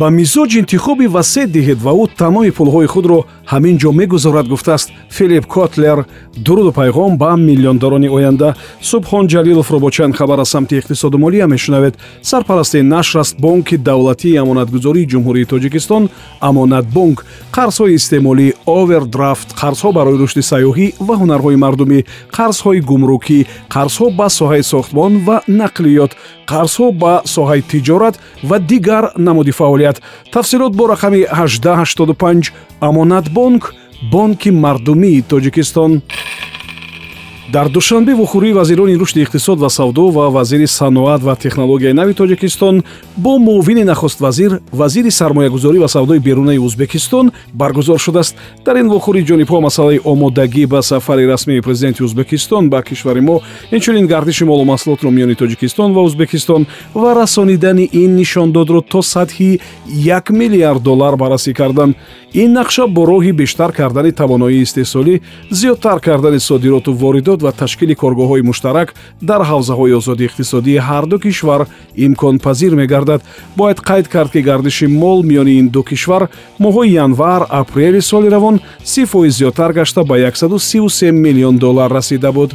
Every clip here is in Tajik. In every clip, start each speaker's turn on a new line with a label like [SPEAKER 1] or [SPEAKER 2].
[SPEAKER 1] ба мизоҷ интихоби васеъ диҳед ва ӯ тамоми пулҳои худро ҳамин ҷо мегузорад гуфтааст. Филип котлер дуруду пайғом ба миллиондорони оянда субҳон ҷалиловро бо чанд хабар аз самти иқтисоду молия мешунавед. Сарпарасти нашр аст бонки давлатии амонатгузории ҷумҳурии тоҷикистон амонатбонк қарзҳои истеъмолӣ овердрафт қарзҳо барои рушди сайёҳӣ ва ҳунарҳои мардумӣ қарзҳои гумрукӣ қарзҳо ба соҳаи сохтмон ва нақлиёт қарзҳо ба соҳаи тиҷорат ва дигар намуди фаъолият тафсилот бо рақами 1885 амонатбонк бонки мардумии тоҷикистон дар душанбе вохӯрии вазирони рушди иқтисод ва савдо ва вазири саноат ва технологияи нави тоҷикистон бо муовини нахуст вазири сармоягузорӣ ва савдои берунаи ӯзбекистон баргузор шудааст. Дар ин вохӯрӣ ҷонибҳо масъалаи омодагӣ ба сафари расмии президенти ӯзбекистон ба кишвари мо инчунин гардиши молу маҳсулотро миёни тоҷикистон ва ӯзбекистон ва расонидани ин нишондодро то сатҳи як миллиард доллар баррасӣ карданд. Ин нақша бо роҳи бештар кардани тавоноии истеҳсолӣ зиёдтар кардани содироту воридот ва ташкили коргоҳҳои муштарак дар ҳавзаҳои озодии иқтисодии ҳарду кишвар имконпазир мегардад. Бояд қайд кард ки гардиши мол миёни ин ду кишвар моҳҳои январ апрели соли равон си фоиз зиёдтар гашта ба 133 миллион доллар расида буд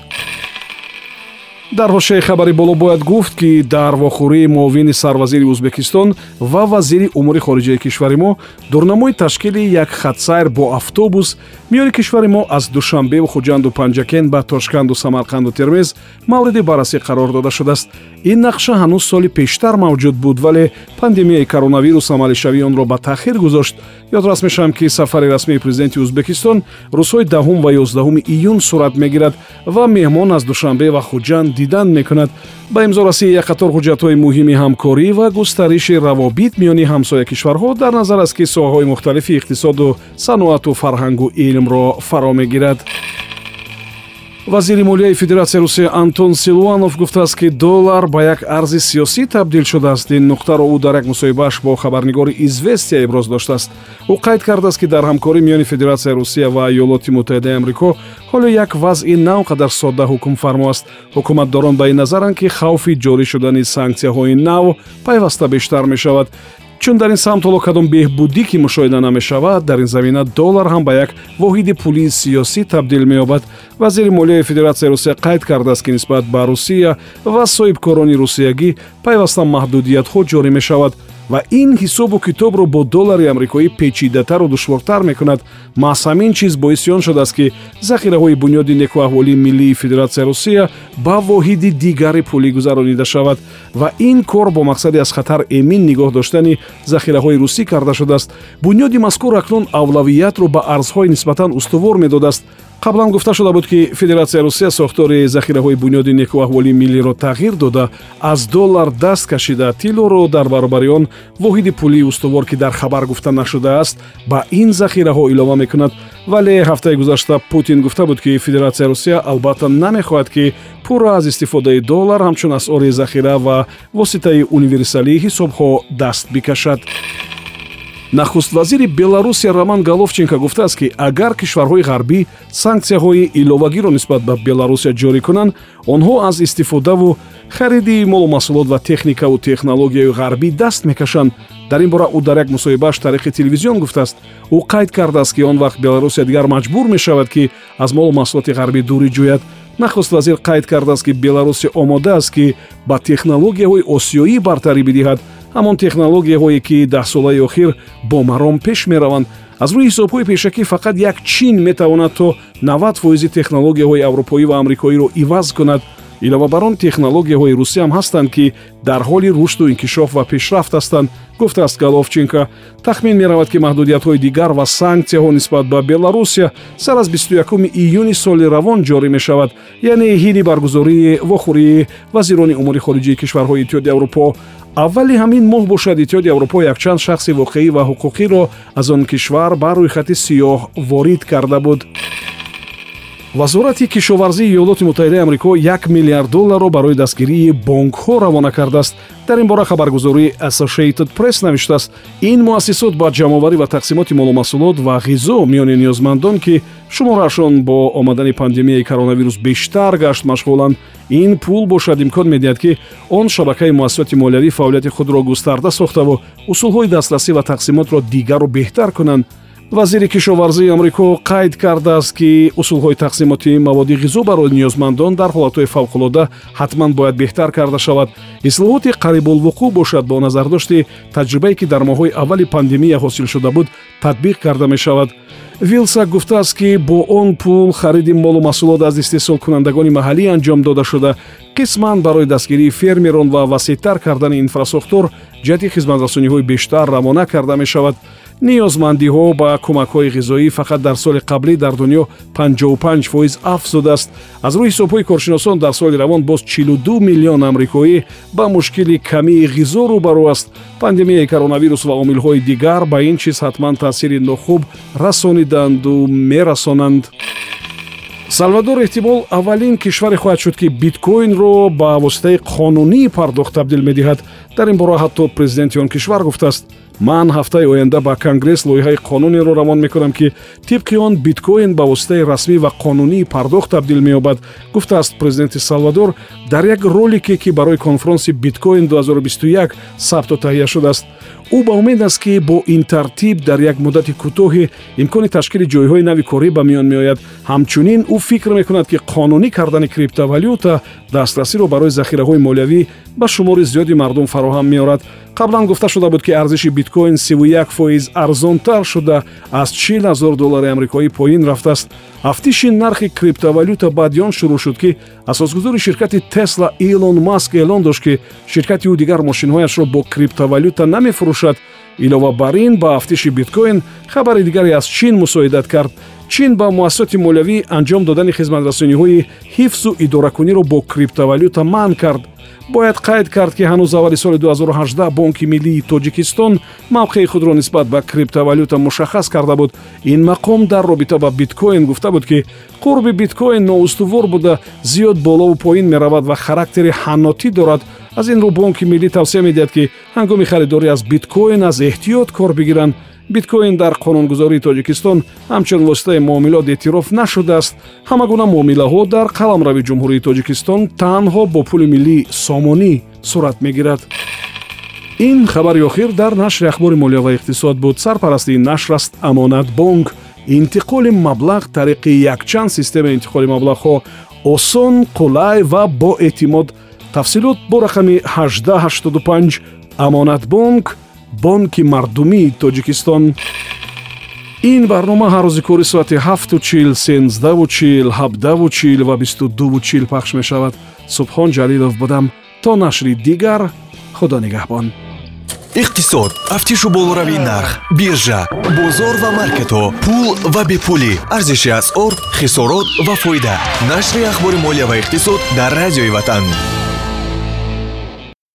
[SPEAKER 1] дар ҳошияи хабари боло бояд гуфт ки дар вохӯрии муовини сарвазири ӯзбекистон ва вазири умури хориҷаи кишвари мо дурнамои ташкили як хатсайр бо автобус миёни кишвари мо аз душанбеву хуҷанду панҷакен ба тошканду самарқанду термез мавриди баррасӣ қарор дода шудааст. Ин нақша ҳанӯз соли пештар мавҷуд буд вале пандемияи коронавирус амалишавии онро ба таъхир гузошт. Ёдрас мешавам ки сафари расмии президенти ӯзбекистон рӯзҳои даҳум ва ёздаҳуми июн сурат мегирад ва меҳмон аз душанбе ва хуҷанд дидан мекунад. Ба имзорасии як қатор ҳуҷҷатҳои муҳими ҳамкорӣ ва густариши равобит миёни ҳамсоя кишварҳо дар назар аст ки соҳаҳои мухталифи иқтисоду саноату фарҳангу илмро фаро мегирад вазири молияи федератсияи русия антон силуанов гуфтааст ки доллар ба як арзи сиёсӣ табдил шудааст. Ин нуқтаро ӯ дар як мусоҳибааш бо хабарнигори известия иброз доштааст. Ӯ қайд кардааст ки дар ҳамкорӣ миёни федератсияи русия ва иёлоти муттаҳидаи амрико ҳоло як вазъи нав қадар содда ҳукмфармо аст ҳукуматдорон ба ин назаранд ки хавфи ҷорӣ шудани санксияҳои нав пайваста бештар мешавад чун дар ин самт ҳоло кадом беҳбудӣ ки мушоҳида намешавад дар ин замина доллар ҳам ба як воҳиди пулии сиёсӣ табдил меёбад. Вазири молияи федератсияи русия қайд кардааст ки нисбат ба русия ва соҳибкорони русиягӣ пайваста маҳдудиятҳо ҷорӣ мешавад ва ин ҳисобу китобро бо доллари амрикоӣ печидатару душвортар мекунад. Маҳз ҳамин чиз боиси он шудааст ки захираҳои бунёди некуаҳволии миллии федератсияи русия ба воҳиди дигари пулӣ гузаронида шавад ва ин кор бо мақсади аз хатар эмин нигоҳ доштани захираҳои русӣ карда шудааст. Бунёди мазкур акнун авлавиятро ба арзҳои нисбатан устувор медодааст. Қаблан гуфта шуда буд ки федератсияи русия сохтори захираҳои бунёди некуаҳволии миллиро тағйир дода аз доллар даст кашида тиллоро дар баробари он воҳиди пулии устувор ки дар хабар гуфта нашудааст ба ин захираҳо илова мекунад. Вале ҳафтаи гузашта путин гуфта буд ки федератсияи русия албатта намехоҳад ки пурра аз истифодаи доллар ҳамчун асъори захира ва воситаи универсалии ҳисобҳо даст бикашад нахуствазири беларусия роман головченко гуфтааст ки агар кишварҳои ғарбӣ санксияҳои иловагиро нисбат ба беларусия ҷорӣ кунанд онҳо аз истифодаву хариди молу маҳсулот ва техникаву технологияи ғарбӣ даст мекашанд. Дар ин бора ӯ дар як мусоҳибааш тариқи телевизион гуфтааст. Ӯ қайд кардааст ки он вақт беларусия дигар маҷбур мешавад ки аз молу маҳсулоти ғарбӣ дурӣ ҷӯяд нахуст вазир қайд кардааст ки беларусия омодааст ки ба технологияҳои осиёӣ бартарӣ бидиҳад ҳамон технологияҳое ки даҳсолаи охир бомаром пеш мераванд аз рӯи ҳисобҳои пешакӣ фақат як чин метавонад то 90 фоизи технологияҳои аврупоӣ ва амрикоиро иваз кунад. Илова бар он технологияҳои русиям ҳастанд ки дар ҳоли рушду инкишоф ва пешрафт ҳастанд гуфтааст головченко. Тахмин меравад ки маҳдудиятҳои дигар ва санксияҳо нисбат ба беларусия сар аз 21 июни соли равон ҷорӣ мешавад яъне ҳини баргузории вохӯрии вазирони умури хориҷии кишварҳои иттиҳоди аврупо аввали ҳамин моҳ бошад иттиҳоди аврупо якчанд шахси воқеӣ ва ҳуқуқиро аз он кишвар бар рӯйхати сиёҳ ворид карда буд вазорати кишоварзии иёлоти муттаҳидаи амрико 1 миллиард долларро барои дастгирии бонкҳо равона кардааст. Дар ин бора хабаргузории associated press навиштааст ин муассисот ба ҷамъоварӣ ва тақсимоти молумаҳсулот ва ғизо миёни ниёзмандон ки шумораашон бо омадани пандемияи коронавирус бештар гашт машғуланд. Ин пул бошад имкон медиҳад ки он шабакаи муассисоти молиявӣ фаъолияти худро густарда сохтаву усулҳои дастрасӣ ва тақсимотро дигару беҳтар кунанд вазири кишоварзии амрико қайд кардааст ки усулҳои тақсимоти маводи ғизо барои ниёзмандон дар ҳолатҳои фавқулода ҳатман бояд беҳтар карда шавад. Ислоҳоти қарибулвуқӯъ бошад бо назардошти таҷрибае ки дар моҳҳои аввали пандемия ҳосил шуда буд татбиқ карда мешавад. Вилсак гуфтааст ки бо он пул хариди молу маҳсулот аз истеҳсолкунандагони маҳаллӣ анҷом дода шуда. Қисман барои дастгирии фермерон ва васеътар кардани инфрасохтор ҷиҳати хизматрасониҳои бештар равона карда мешавад ниёзмандиҳо ба кӯмакҳои ғизоӣ фақат дар соли қаблӣ дар дунё 55 фоиз афзудааст аз рӯи ҳисобҳои коршиносон дар соли равон боз 42 миллион амрикоӣ ба мушкили камии ғизо рӯбарӯ аст пандемияи коронавирус ва омилҳои дигар ба ин чиз ҳатман таъсири нохуб расониданду мерасонанд. Салвадор эҳтимол аввалин кишваре хоҳад шуд ки биткоинро ба воситаи қонунии пардохт табдил медиҳад дар ин бора ҳатто президенти он кишвар гуфтааст ман ҳафтаи оянда ба конгресс лоиҳаи қонунеро равон мекунам ки тибқи он биткоин ба воситаи расмӣ ва қонунии пардохт табдил меёбад. Гуфтааст президенти салвадор дар як ролике ки барои конфронси биткоин 2021 сабту таҳия шудааст. Ӯ ба умед аст ки бо ин тартиб дар як муддати кӯтоҳе имкони ташкили ҷойҳои нави корӣ ба миён меояд. Ҳамчунин ӯ фикр мекунад ки қонунӣ кардани криптовалюта дастрасиро барои захираҳои молиявӣ ба шумори зиёди мардум фароҳам меорад қаблан гуфта шуда буд ки арзиши биткоин 31 фоиз арзонтар шуда аз 40 ҳазор доллари амрикоӣ поин рафтааст. Афтиши нархи криптовалюта баъди он шурӯъ шуд ки асосгузори ширкати тесла илон маск эълон дошт ки ширкати ӯ дигар мошинҳояшро бо криптовалюта намефурӯшад. Илова бар ин ба афтиши биткоин хабари дигаре аз чин мусоидат кард. Чин ба муассисоти молиявӣ анҷом додани хизматрасониҳои ҳифзу идоракуниро бо криптовалюта манъ кард бояд қайд кард ки ҳанӯз аввали соли 2018 бонки миллии тоҷикистон мавқеи худро нисбат ба криптовалюта мушаххас карда буд. Ин мақом дар робита ба биткоин гуфта буд ки қурби биткоин ноустувор буда зиёд болову поин меравад ва характери ҳаннотӣ дорад. Аз ин рӯ бонки миллӣ тавсия медиҳад ки ҳангоми харидорӣ аз биткоин аз эҳтиёт кор бигиранд биткоин дар қонунгузории тоҷикистон ҳамчун воситаи муомилот эътироф нашудааст. Ҳама гуна муомилаҳо дар қаламрави ҷумҳурии тоҷикистон танҳо бо пули миллии сомонӣ сурат мегирад. Ин хабари охир дар нашри ахбори молия ва иқтисод буд. Сарпарасти ин нашр аст амонатбонк интиқоли маблағ тариқи якчанд системаи интиқоли маблағҳо осон қулай ва боэътимод. Тафсилот бо рақами 1885 амонатбонк бонки мардумии тоҷикистон. Ин барнома ҳар рӯзи кори соати 7чил 13чил 7чил ва 22чил пахш мешавад. Субҳон ҷалилов будам. То нашри дигар худо нигаҳбон.
[SPEAKER 2] Иқтисод. Тафтишу болоравии нарх биржа бозор ва маркетҳо пул ва бепулӣ. Арзиши асъор хисорот ва фоида. Нашри ахбори молия ва иқтисод дар радиои ватан